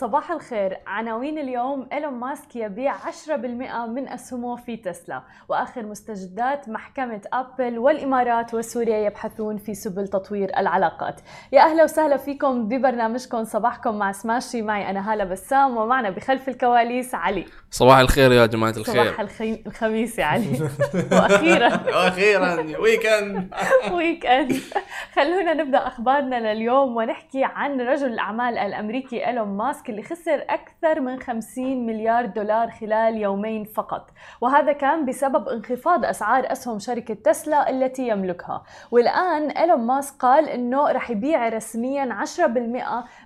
صباح الخير. عناوين اليوم إيلون ماسك يبيع 10% من أسهمه في تسلا وآخر مستجدات محكمة أبل والإمارات وسوريا يبحثون في سبل تطوير العلاقات. يا أهلا وسهلا فيكم ببرنامجكم صباحكم مع سماشي. معي أنا هالة بسام ومعنا بخلف الكواليس علي. صباح الخير يا جماعة الخير. صباح الخي... الخميس يا علي وأخيرا. وأخيرا weekend weekend خلونا نبدأ أخبارنا لليوم ونحكي عن رجل الأعمال الأمريكي إيلون ماسك اللي خسر أكثر من 50 مليار دولار خلال يومين فقط. وهذا كان بسبب انخفاض أسعار أسهم شركة تسلا التي يملكها. والآن إيلون ماسك قال إنه رح يبيع رسميا 10%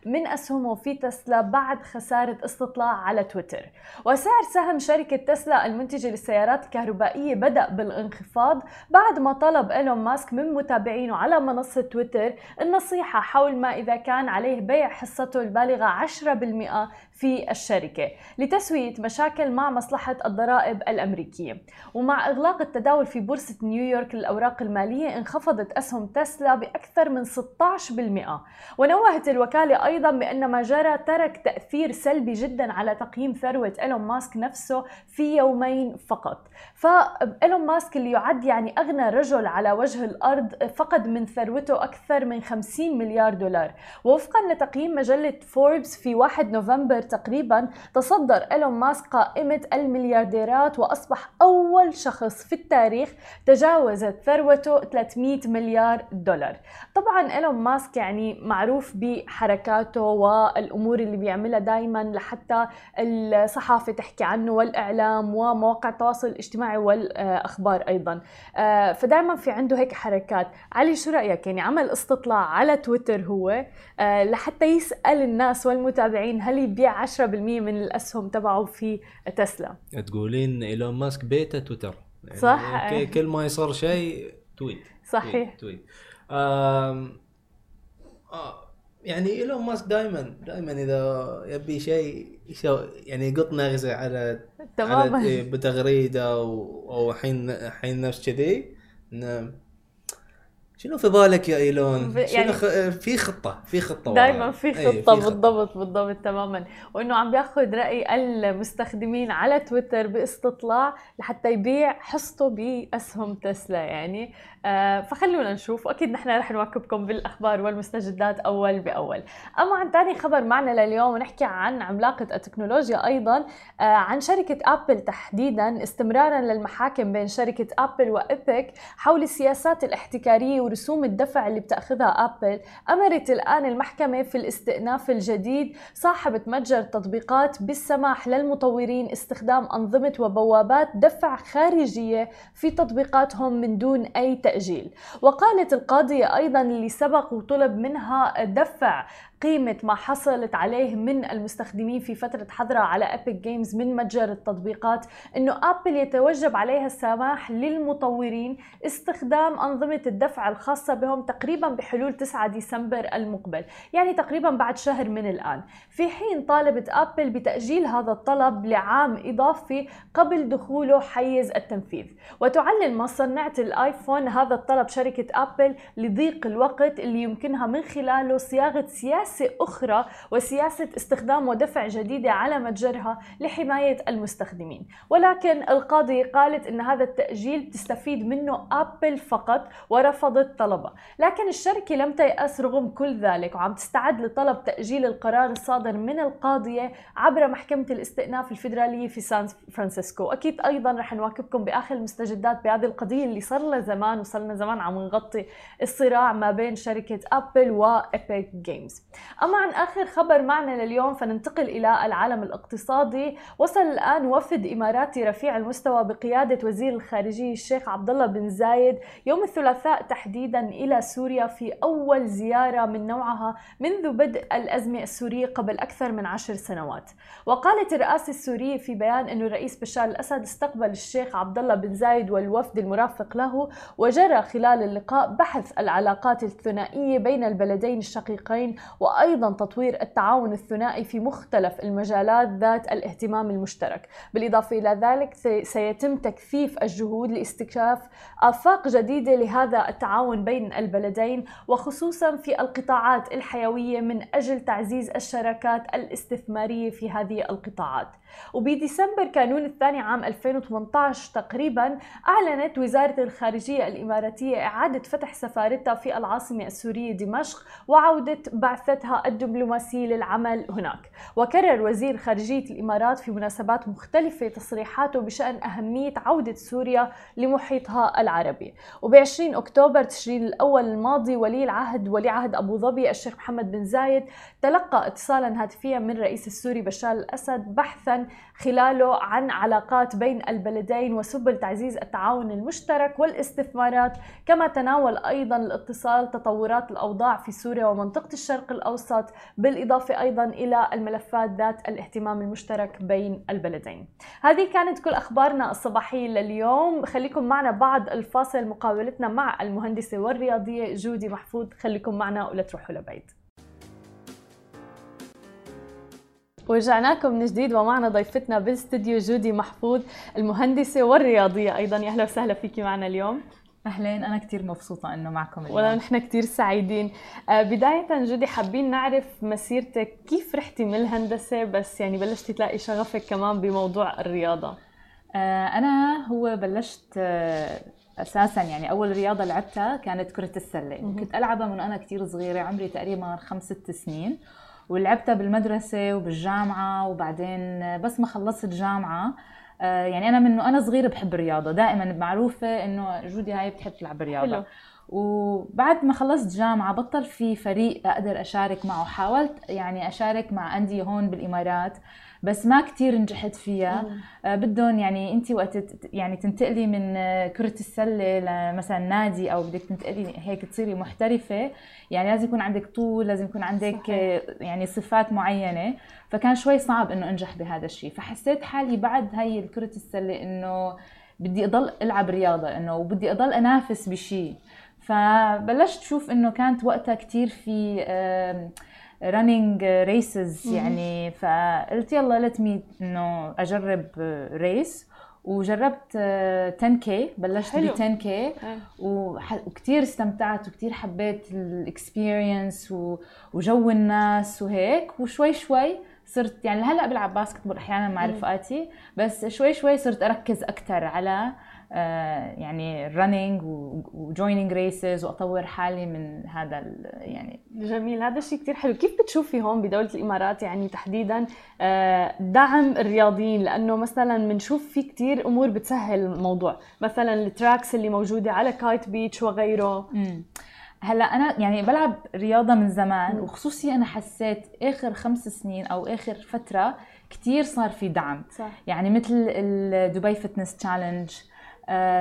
من أسهمه في تسلا بعد خسارة استطلاع على تويتر. وسعر سهم شركة تسلا المنتجة للسيارات الكهربائية بدأ بالانخفاض بعد ما طلب إيلون ماسك من متابعينه على منصة تويتر النصيحة حول ما إذا كان عليه بيع حصته البالغة 10% في الشركة لتسوية مشاكل مع مصلحة الضرائب الأمريكية. ومع إغلاق التداول في بورصة نيويورك للأوراق المالية انخفضت أسهم تسلا بأكثر من 16% ونوهت الوكالة أيضا بأن ما جرى ترك تأثير سلبي جدا على تقييم ثروة إيلون ماسك نفسه في يومين فقط. فإيلون ماسك اللي يعد يعني أغنى رجل على وجه الأرض فقد من ثروته أكثر من 50 مليار دولار. ووفقا لتقييم مجلة فوربس في 1 نوفمبر تقريبا تصدر إيلون ماسك قائمة المليارديرات وأصبح أول شخص في التاريخ تجاوزت ثروته 300 مليار دولار. طبعا إيلون ماسك يعني معروف بحركاته والأمور اللي بيعملها دائما لحتى الصحافة تحكي عنه والإعلام ومواقع التواصل الاجتماعي والأخبار أيضا. آه، فدائما في عنده هيك حركات. علي شو رأيك؟ يعني عمل استطلاع على تويتر هو آه، لحتى يسأل الناس والمتابعين هل يبيع 10% من الأسهم تبعه في تسلا؟ تقولين إيلون ماسك بيته تويتر. يعني صح. كل ما يصير شيء تويت. صحيح. تويت, تويت. آم... آه يعني إيلون ماسك دائما دائما إذا يبي شيء يعني يقط نغزه على تماما على إيه، بتغريدة أو حين حين نفس كذي شنو في بالك يا إيلون؟ يعني- شنو خ... في خطة في خطة دائما. في إيه، خطة بالضبط بالضبط تماما وإنه عم بياخذ رأي المستخدمين على تويتر باستطلاع لحتى يبيع حصته بأسهم تسلا يعني فخلونا نشوف. واكيد نحن رح نواكبكم بالأخبار والمستجدات أول بأول. أما عن ثاني خبر معنا لليوم ونحكي عن عملاقة التكنولوجيا أيضا آه عن شركة آبل تحديدا استمرارا للمحاكم بين شركة آبل و Epic حول السياسات الاحتكارية ورسوم الدفع اللي بتأخذها آبل. أمرت الآن المحكمة في الاستئناف الجديد صاحبة متجر التطبيقات بالسماح للمطورين استخدام أنظمة وبوابات دفع خارجية في تطبيقاتهم من دون أي تاجيل وقالت القاضية أيضا اللي سبق وطلب منها دفع قيمة ما حصلت عليه من المستخدمين في فترة حظرها على Epic Games من متجر التطبيقات إنه ابل يتوجب عليها السماح للمطورين استخدام أنظمة الدفع الخاصة بهم تقريبا بحلول 9 ديسمبر المقبل، يعني تقريبا بعد شهر من الآن، في حين طالبت ابل بتأجيل هذا الطلب لعام إضافي قبل دخوله حيز التنفيذ، وتعلل مصنعة الآيفون هذا الطلب شركة ابل لضيق الوقت اللي يمكنها من خلاله صياغة سياسة أخرى وسياسة استخدام ودفع جديدة على متجرها لحماية المستخدمين. ولكن القاضية قالت أن هذا التأجيل تستفيد منه أبل فقط ورفضت طلبه. لكن الشركة لم تيأس رغم كل ذلك وعم تستعد لطلب تأجيل القرار الصادر من القاضية عبر محكمة الاستئناف الفيدرالية في سان فرانسيسكو. أكيد أيضا رح نواكبكم بآخر المستجدات بهذه القضية اللي صار لها زمان وصار لنا زمان عم نغطي الصراع ما بين شركة أبل و Epic Games أما عن آخر خبر معنا لليوم فننتقل إلى العالم الاقتصادي. وصل الآن وفد إماراتي رفيع المستوى بقيادة وزير الخارجية الشيخ عبد الله بن زايد يوم الثلاثاء تحديدا إلى سوريا في أول زيارة من نوعها منذ بدء الأزمة السورية قبل أكثر من عشر سنوات. وقالت الرئاسة السورية في بيان أن الرئيس بشار الأسد استقبل الشيخ عبد الله بن زايد والوفد المرافق له وجرى خلال اللقاء بحث العلاقات الثنائية بين البلدين الشقيقين وأيضا تطوير التعاون الثنائي في مختلف المجالات ذات الاهتمام المشترك. بالإضافة إلى ذلك سيتم تكثيف الجهود لاستكشاف آفاق جديدة لهذا التعاون بين البلدين وخصوصا في القطاعات الحيوية من أجل تعزيز الشراكات الاستثمارية في هذه القطاعات. وبديسمبر كانون الثاني عام 2018 تقريبا أعلنت وزارة الخارجية الإماراتية إعادة فتح سفارتها في العاصمة السورية دمشق وعودة بعثتها الدبلوماسية للعمل هناك. وكرر وزير خارجية الإمارات في مناسبات مختلفة تصريحاته بشأن أهمية عودة سوريا لمحيطها العربي. وب 20 أكتوبر تشرين الأول الماضي ولي العهد ولي عهد أبو ظبي الشيخ محمد بن زايد تلقى اتصالا هاتفيا من الرئيس السوري بشار الأسد بحثا خلاله عن علاقات بين البلدين وسبل تعزيز التعاون المشترك والاستثمارات. كما تناول أيضا الاتصال تطورات الأوضاع في سوريا ومنطقة الشرق الأوسط بالإضافة أيضا إلى الملفات ذات الاهتمام المشترك بين البلدين. هذه كانت كل أخبارنا الصباحية لليوم. خليكم معنا بعد الفاصل. مقابلتنا مع المهندسة والرياضية جودي محفوظ. خليكم معنا ولا تروحوا لبعيد. ورجعناكم من جديد ومعنا ضيفتنا بالاستديو جودي محفوظ المهندسة والرياضية. أيضا يا أهلا وسهلا فيكي معنا اليوم. أهلين أنا كثير مبسوطة إنه معكم اليوم. ولا نحن كثير سعيدين. آه بداية جودي حابين نعرف مسيرتك كيف رحتي من الهندسة؟ بس يعني بلشتي تلاقي شغفك كمان بموضوع الرياضة. آه أنا هو بلشت آه أساسا يعني أول رياضة لعبتها كانت كرة السلة. كنت ألعبها من أنا كثير صغيرة عمري تقريبا خمس ست سنين. ولعبتها بالمدرسة وبالجامعة وبعدين بس ما خلصت جامعة. آه، يعني أنا من أنا صغيرة بحب الرياضة دائما معروفة إنه جودي هاي بتحب تلعب رياضه. وبعد ما خلصت جامعة بطل في فريق أقدر أشارك معه. حاولت يعني أشارك مع أندية هون بالإمارات بس ما كتير نجحت فيها. آه بدهم يعني أنت وقت يعني تنتقلي من كرة السلة لمثلا نادي أو بدك تنتقلي هيك تصيري محترفة يعني لازم يكون عندك طول لازم يكون عندك صحيح. يعني صفات معينة. فكان شوي صعب إنه أنجح بهذا الشيء فحسيت حالي بعد هي كره السلة إنه بدي أضل ألعب رياضة إنه وبدي أضل أنافس بشيء فبلشت شوف إنه كانت وقتها كثير في running races يعني. فقلت يلا let me إنه أجرب race وجربت 10 K بلشت ب 10 K وكثير استمتعت وكثير حبيت ال experience وجو الناس وهيك. وشوي شوي صرت يعني هلأ بلعب basketball أحيانا مع رفقاتي بس شوي شوي صرت أركز أكثر على آه، يعني running و joining races وأطور حالي من هذا يعني جميل هذا الشيء كثير حلو. كيف بتشوفي هون بدولة الإمارات يعني تحديدا آه، دعم الرياضيين؟ لأنه مثلا بنشوف في كثير أمور بتسهل الموضوع. مثلا ال tracks اللي موجودة على Kite Beach وغيره. مم. هلأ أنا يعني بلعب رياضة من زمان وخصوصي أنا حسيت آخر خمس سنين أو آخر فترة كثير صار في دعم. صح. يعني مثل دبي fitness challenge آه،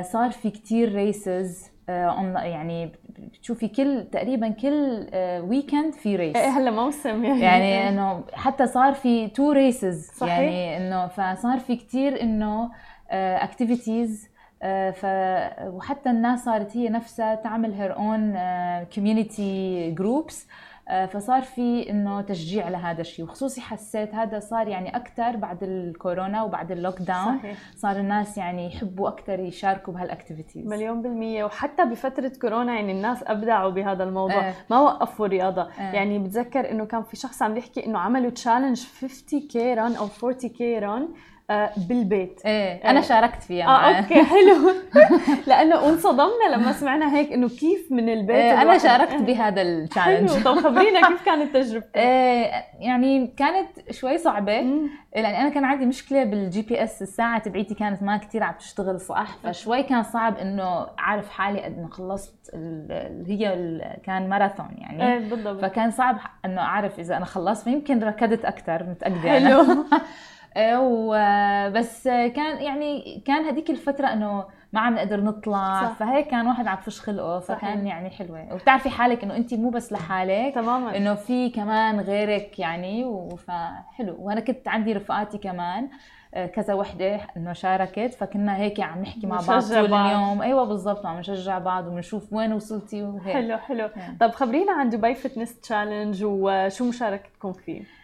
صار في كتير races آه، يعني بتشوفي كل تقريبا كل weekend آه، في race إيه هلا موسم يعني. يعني إنه حتى صار في two races صحيح. يعني إنه فصار في كتير إنه activities ف وحتى الناس صارت هي نفسها تعمل her own community groups آه، فصار في إنه تشجيع لهذا الشيء. وخصوصي حسيت هذا صار يعني أكثر بعد الكورونا وبعد ال lockdown صحيح. صار الناس يعني يحبوا أكثر يشاركوا بهال activities مليون بالمية. وحتى بفترة كورونا يعني الناس أبدعوا بهذا الموضوع. آه. ما وقفوا رياضة. آه. يعني بتذكر إنه كان في شخص عم بيحكي إنه عملوا challenge 50 K run أو 40 K run آه، بالبيت. إيه أنا شاركت فيها آه okay حلو. لأنه وانصدمنا لما سمعنا هيك إنه كيف من البيت إيه أنا شاركت بهذا ال challenge حلو. طب خبرينا كيف كانت تجربتك؟ إيه يعني كانت شوي صعبة. لأن أنا كان عندي مشكلة بال GPS الساعة تبعيتي كانت ما كثير عم تشتغل صح فشوي كان صعب إنه أعرف حالي انه خلصت اللي هي كان ماراثون يعني. إيه بالضبط. فكان صعب إنه أعرف إذا أنا خلصت فيمكن ركضت أكثر متأكدة حلو. وبس كان يعني كان هذيك الفترة إنه ما عم نقدر نطلع صح. فهيك كان واحد عم فش خلقه فكان صحيح. يعني حلوة وبتعرفي حالك إنه انت مو بس لحالك تماما إنه في كمان غيرك يعني فحلو وأنا كنت عندي رفقاتي كمان آه، كذا وحدة إنه شاركت فكنا هيك عم نحكي مع بعض طول بعض. اليوم أيوه بالضبط عم نشجع بعض وبنشوف وين وصلتي وهيك حلو حلو يعني. طب خبرينا عن دبي fitness challenge وشو مشاركتكم فيه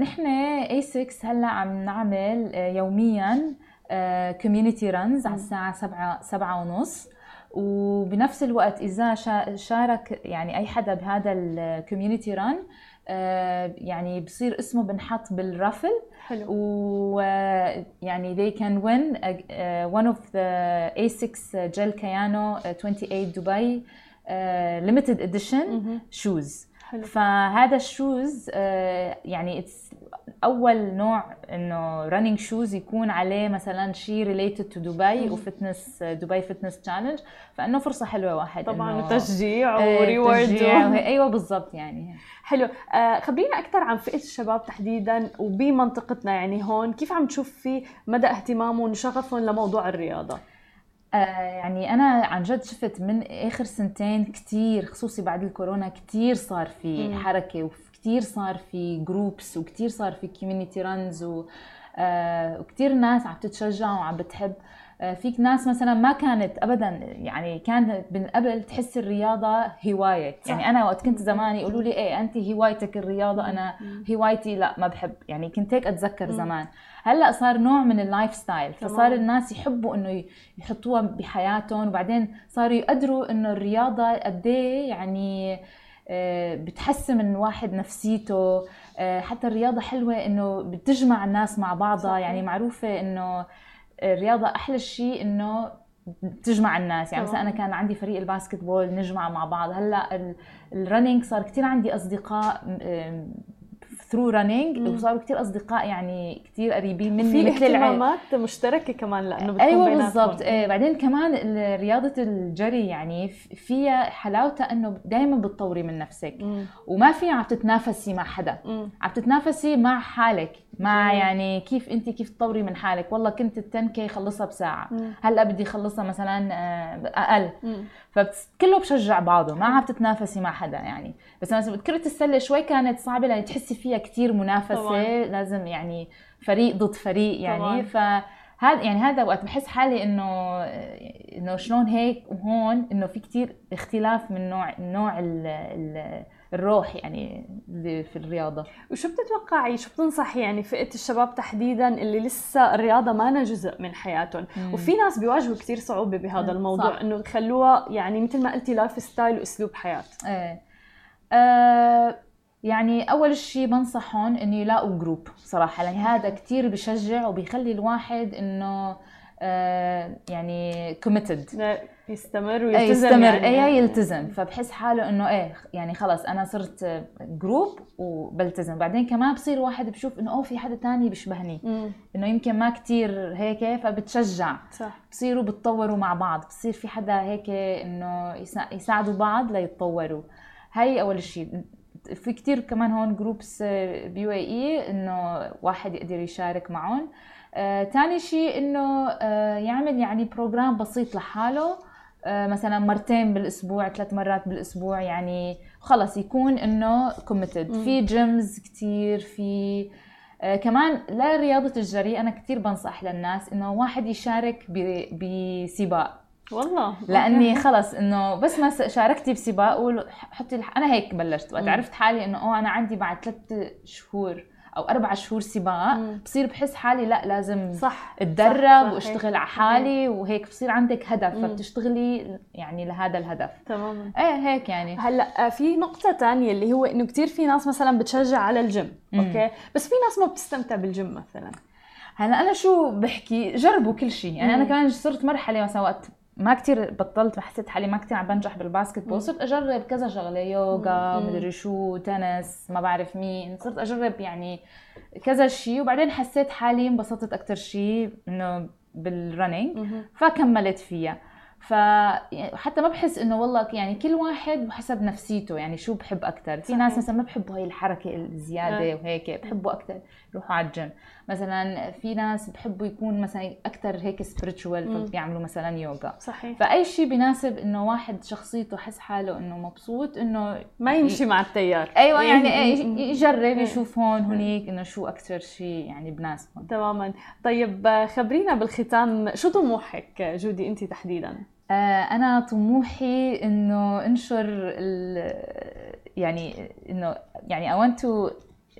نحن ASICS هلا عم نعمل آه، يوميا community runs على الساعة سبعة سبعة ونص. وبنفس الوقت إذا شا- شارك يعني أي حدا بهذا ال community run يعني بصير اسمه بنحط بال raffle حلو. ويعني they can win one of the ASICS Gel Kayano uh, 28 Dubai uh, limited edition shoes. حلو. فهذا ال shoes آه، يعني it's أول نوع إنه running shoes يكون عليه مثلا شيء related to دبي و fitness دبي fitness challenge فإنه فرصة حلوة واحد طبعا وتشجيع إيه، و reward تشجيع. أيوه بالضبط يعني. حلو. آه خبرينا أكثر عن فئة الشباب تحديدا وبمنطقتنا يعني هون كيف عم تشوف في مدى اهتمامهم وشغفهم لموضوع الرياضة؟ آه، يعني أنا عن جد شفت من آخر سنتين كتير خصوصي بعد الكورونا كتير صار في. حركة وكتير صار في groups وكتير صار في community runs و آه، وكتير ناس عم تتشجع وعم بتحب فيك ناس مثلا ما كانت ابدا يعني كانت من قبل تحس الرياضة هواية. صح. يعني أنا وقت كنت زمان يقولوا لي إيه انت هوايتك الرياضة أنا هوايتي لا ما بحب. يعني كنت هيك أتذكر. زمان. هلأ صار نوع من ال lifestyle فصار. الناس يحبوا إنه يحطوها بحياتهم. وبعدين صاروا يقدروا إنه الرياضة قد إيه يعني آه، بتحسن من الواحد نفسيته. آه، حتى الرياضة حلوة إنه بتجمع الناس مع بعضها. صحيح. يعني معروفة إنه الرياضة أحلى شيء إنه تجمع الناس يعني مثلا. أنا كان عندي فريق ال basketball نجمع مع بعض هلأ ال- ال running صار كثير عندي أصدقاء through running مم. وصاروا كثير أصدقاء يعني كثير قريبين مني في مثل اهتمامات مشتركة كمان لأنه بتكون أيوه. بالضبط إيه بعدين كمان رياضة الجري يعني فيها حلاوتها إنه دائما بتطوري من نفسك مم. وما في عم تتنافسي مع حدا مم. عم تتنافسي مع حالك مع جميل. يعني كيف أنت كيف تطوري من حالك والله كنت ال 10 كي خلصها بساعة مم. هلأ بدي اخلصها مثلا آه، أقل مم. فكله بشجع بعضه ما عم تتنافسي مع حدا يعني بس مثلا كرة السلة شوي كانت صعبة لأن تحسي فيها كتير منافسة طبعاً. لازم يعني فريق ضد فريق يعني طبعاً. فهذا يعني هذا وقت بحس حالي إنه إنه شلون هيك وهون إنه في كتير اختلاف من نوع نوع ال ال الروح يعني في الرياضة وشو بتتوقعي شو بتنصحي يعني فئة الشباب تحديدا اللي لسه الرياضة ما جزء من حياتهم مم. وفي ناس بيواجهوا كثير صعوبة بهذا مم، الموضوع صح. إنه يخلوها يعني مثل ما قلتي lifestyle وأسلوب حياة إيه آه يعني أول شيء بنصحهم إنه يلاقوا group صراحة لأن هذا كتير بشجع وبيخلي الواحد إنه آه يعني committed يستمر إيه ويلتزم يستمر. يعني. إيه يلتزم. فبحس حاله إنه إيه يعني خلص أنا صرت group وبلتزم. بعدين كمان بصير واحد بشوف إنه أوه في حدا تاني بيشبهني. إنه يمكن ما كتير هيك فبتشجع. صح. بصيروا بتطوروا مع بعض. بصير في حدا هيك إنه يسا- يساعدوا بعض ليتطوروا. هاي أول شيء في كتير كمان هون جروبس بيو إي إي إنه واحد يقدر يشارك معهم. آه، تاني شيء إنه آه، يعمل يعني program بسيط لحاله. آه، مثلا مرتين بالأسبوع ثلاث مرات بالأسبوع يعني خلص يكون إنه committed. في gyms كتير في آه، كمان لرياضة الجري أنا كتير بنصح للناس إنه واحد يشارك بسباق. والله لأني خلص إنه بس ما شاركتي بسباق قول حطي الح... أنا هيك بلشت وقت. عرفت حالي إنه أوه أنا عندي بعد ثلاث شهور أو أربع شهور سباق. بصير بحس حالي لا لازم صح أتدرب وأشتغل. على حالي وهيك بصير عندك هدف. فبتشتغلي يعني لهذا الهدف تماما إيه هيك يعني هلأ في نقطة تانية اللي هو إنه كثير في ناس مثلا بتشجع على الجيم، مم. okay؟ بس في ناس ما بتستمتع بالجيم مثلا. هلأ أنا شو بحكي جربوا كل شيء يعني أنا مم. كمان صرت مرحلة مثلا وقت ما كتير بطلت حسيت حالي ما كتير عم بنجح بال basket. ball صرت أجرب كذا شغلة يوغا. مدري شو تنس ما بعرف مين صرت أجرب يعني كذا شيء وبعدين حسيت حالي انبسطت أكثر شيء إنه بال running فكملت فيها. فحتى ما بحس إنه والله يعني كل واحد بحسب نفسيته يعني شو بحب أكثر في ناس مثلا ما بحبوا هاي الحركة الزيادة آه. وهيك بحبوا أكثر يروحوا على الجيم مثلا في ناس بحبوا يكون مثلا أكثر هيك مم. فبيعملوا مثلا يوغا صحيح. فأي شيء بيناسب إنه واحد شخصيته حس حاله إنه مبسوط إنه ما يمشي مع التيار. أيوه يعني إيه. إيه، يجرب إيه. يشوف هون هنيك إنه شو أكثر شيء يعني بناسبهم. تماما. طيب خبرينا بالختام شو طموحك جودي أنت تحديدا؟ آه، أنا طموحي إنه أنشر ال يعني إنه يعني I want to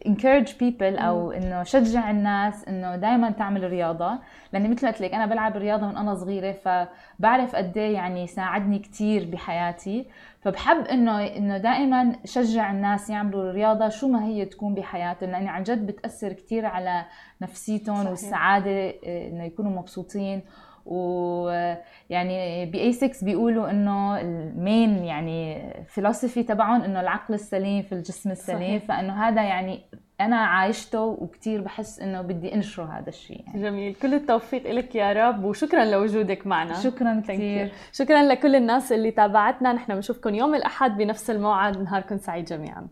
encourage people أو إنه شجع الناس إنه دائما تعمل رياضة. لأني مثل ما قلت لك أنا بلعب رياضة من أنا صغيرة فبعرف قد إيه يعني ساعدني كثير بحياتي. فبحب إنه إنه دائما شجع الناس يعملوا الرياضه شو ما هي تكون بحياتهم لأني عن جد بتأثر كثير على نفسيتهم صحيح. والسعادة آه، إنه يكونوا مبسوطين. ويعني ب A6 بيقولوا إنه المين يعني فلسفي تبعهم إنه العقل السليم في الجسم السليم صحيح. فإنه هذا يعني أنا عايشته وكثير بحس إنه بدي أنشره هذا الشيء يعني. جميل كل التوفيق لك يا رب وشكرا لوجودك معنا شكرا. كثير شكرا لكل الناس اللي تابعتنا نحن بنشوفكم يوم الأحد بنفس الموعد نهاركم سعيد جميعا